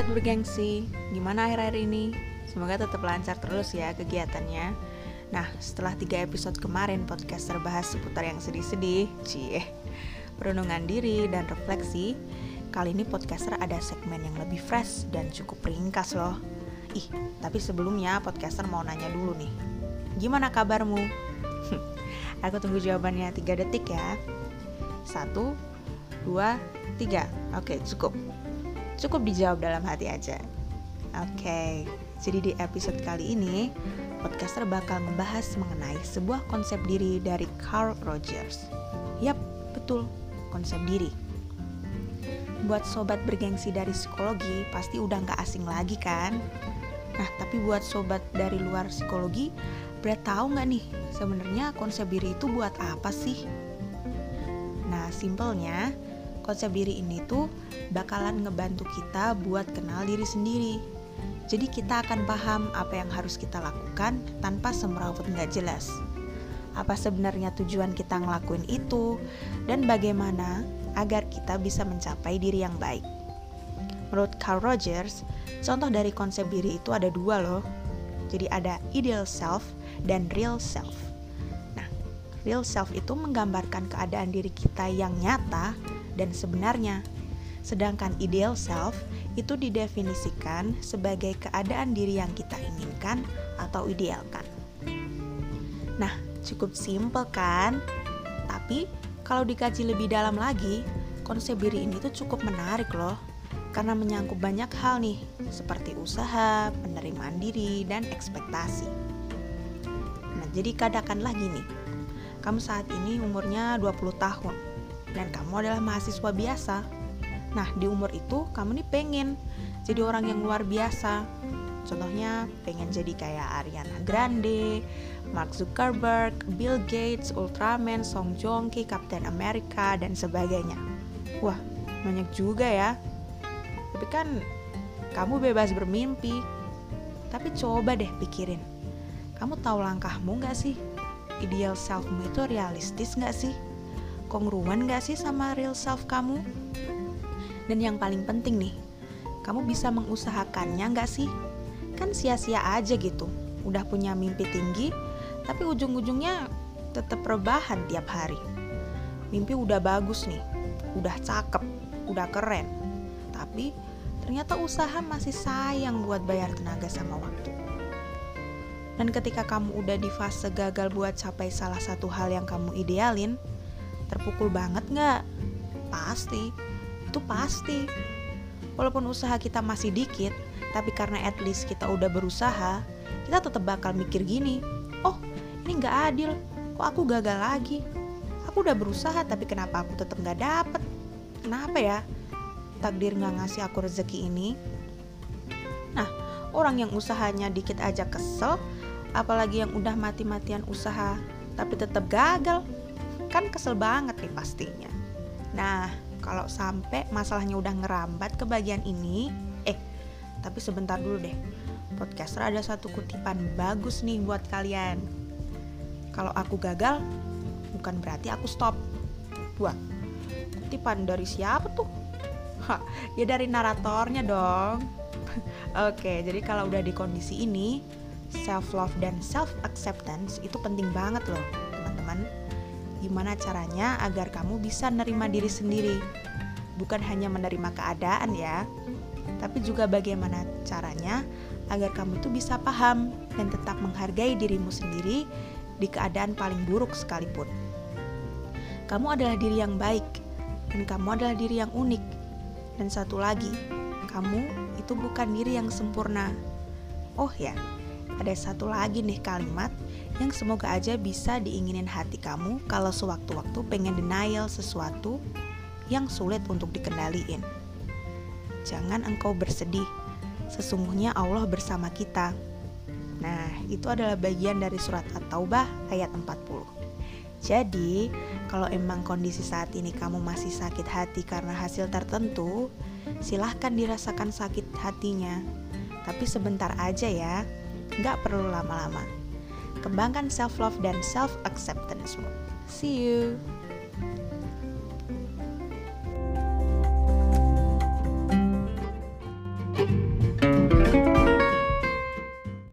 sobat bergengsi, gimana akhir-akhir ini? Semoga tetap lancar terus ya kegiatannya. Nah, setelah tiga episode kemarin podcast terbahas seputar yang sedih-sedih, cie, perenungan diri dan refleksi, kali ini podcaster ada segmen yang lebih fresh dan cukup ringkas loh. Ih, tapi sebelumnya podcaster mau nanya dulu nih. Gimana kabarmu? Aku tunggu jawabannya 3 detik ya. Satu, dua, tiga. Oke, cukup. Cukup dijawab dalam hati aja. Oke, jadi di episode kali ini, podcaster bakal membahas mengenai sebuah konsep diri dari Carl Rogers. Yap, betul, konsep diri. Buat sobat bergengsi dari psikologi, pasti udah nggak asing lagi kan? Nah, tapi buat sobat dari luar psikologi, berat tahu nggak nih, sebenarnya konsep diri itu buat apa sih? Nah, simpelnya, konsep diri ini tuh bakalan ngebantu kita buat kenal diri sendiri. Jadi kita akan paham apa yang harus kita lakukan tanpa semrawut nggak jelas. Apa sebenarnya tujuan kita ngelakuin itu dan bagaimana agar kita bisa mencapai diri yang baik. Menurut Carl Rogers, contoh dari konsep diri itu ada dua loh. Jadi ada ideal self dan real self. Nah, real self itu menggambarkan keadaan diri kita yang nyata dan sebenarnya. Sedangkan ideal self itu didefinisikan sebagai keadaan diri yang kita inginkan atau idealkan. Nah, cukup simpel kan? Tapi kalau dikaji lebih dalam lagi, konsep diri ini tuh cukup menarik loh. Karena menyangkut banyak hal nih, seperti usaha, penerimaan diri, dan ekspektasi. Nah, jadi katakanlah gini, kamu saat ini umurnya 20 tahun dan kamu adalah mahasiswa biasa. Nah, di umur itu kamu nih pengen jadi orang yang luar biasa. Contohnya pengen jadi kayak Ariana Grande, Mark Zuckerberg, Bill Gates, Ultraman, Song Joong Ki, Captain America, dan sebagainya. Wah, banyak juga ya. Tapi kan kamu bebas bermimpi. Tapi coba deh pikirin. Kamu tahu langkahmu gak sih? Ideal selfmu itu realistis gak sih? Kongruen gak sih sama real self kamu? Dan yang paling penting nih, kamu bisa mengusahakannya gak sih? Kan sia-sia aja gitu, udah punya mimpi tinggi, tapi ujung-ujungnya tetap rebahan tiap hari. Mimpi udah bagus nih, udah cakep, udah keren, tapi ternyata usaha masih sayang buat bayar tenaga sama waktu. Dan ketika kamu udah di fase gagal buat capai salah satu hal yang kamu idealin, Terpukul banget nggak? Pasti, itu pasti. Walaupun usaha kita masih dikit, tapi karena at least kita udah berusaha, kita tetap bakal mikir gini, oh ini nggak adil, kok aku gagal lagi? Aku udah berusaha tapi kenapa aku tetap nggak dapet? Kenapa ya? Takdir nggak ngasih aku rezeki ini? Nah, orang yang usahanya dikit aja kesel, apalagi yang udah mati-matian usaha tapi tetap gagal, kan kesel banget nih pastinya. Nah, kalau sampai masalahnya udah ngerambat ke bagian ini, eh, tapi sebentar dulu deh. Podcaster ada satu kutipan bagus nih buat kalian. Kalau aku gagal, bukan berarti aku stop. Buat kutipan dari siapa tuh? Hah, ya dari naratornya dong. Oke, jadi kalau udah di kondisi ini, self love dan self acceptance itu penting banget loh, gimana caranya agar kamu bisa nerima diri sendiri. Bukan hanya menerima keadaan ya, tapi juga bagaimana caranya agar kamu itu bisa paham dan tetap menghargai dirimu sendiri di keadaan paling buruk sekalipun. Kamu adalah diri yang baik dan kamu adalah diri yang unik. Dan satu lagi, kamu itu bukan diri yang sempurna. Oh ya, ada satu lagi nih kalimat yang semoga aja bisa diinginin hati kamu kalau sewaktu-waktu pengen denial sesuatu yang sulit untuk dikendaliin. Jangan engkau bersedih, sesungguhnya Allah bersama kita. Nah, itu adalah bagian dari surat At-Taubah ayat 40. Jadi, kalau emang kondisi saat ini kamu masih sakit hati karena hasil tertentu, silahkan dirasakan sakit hatinya. Tapi sebentar aja ya, nggak perlu lama-lama. Kembangkan self-love dan self-acceptance. See you!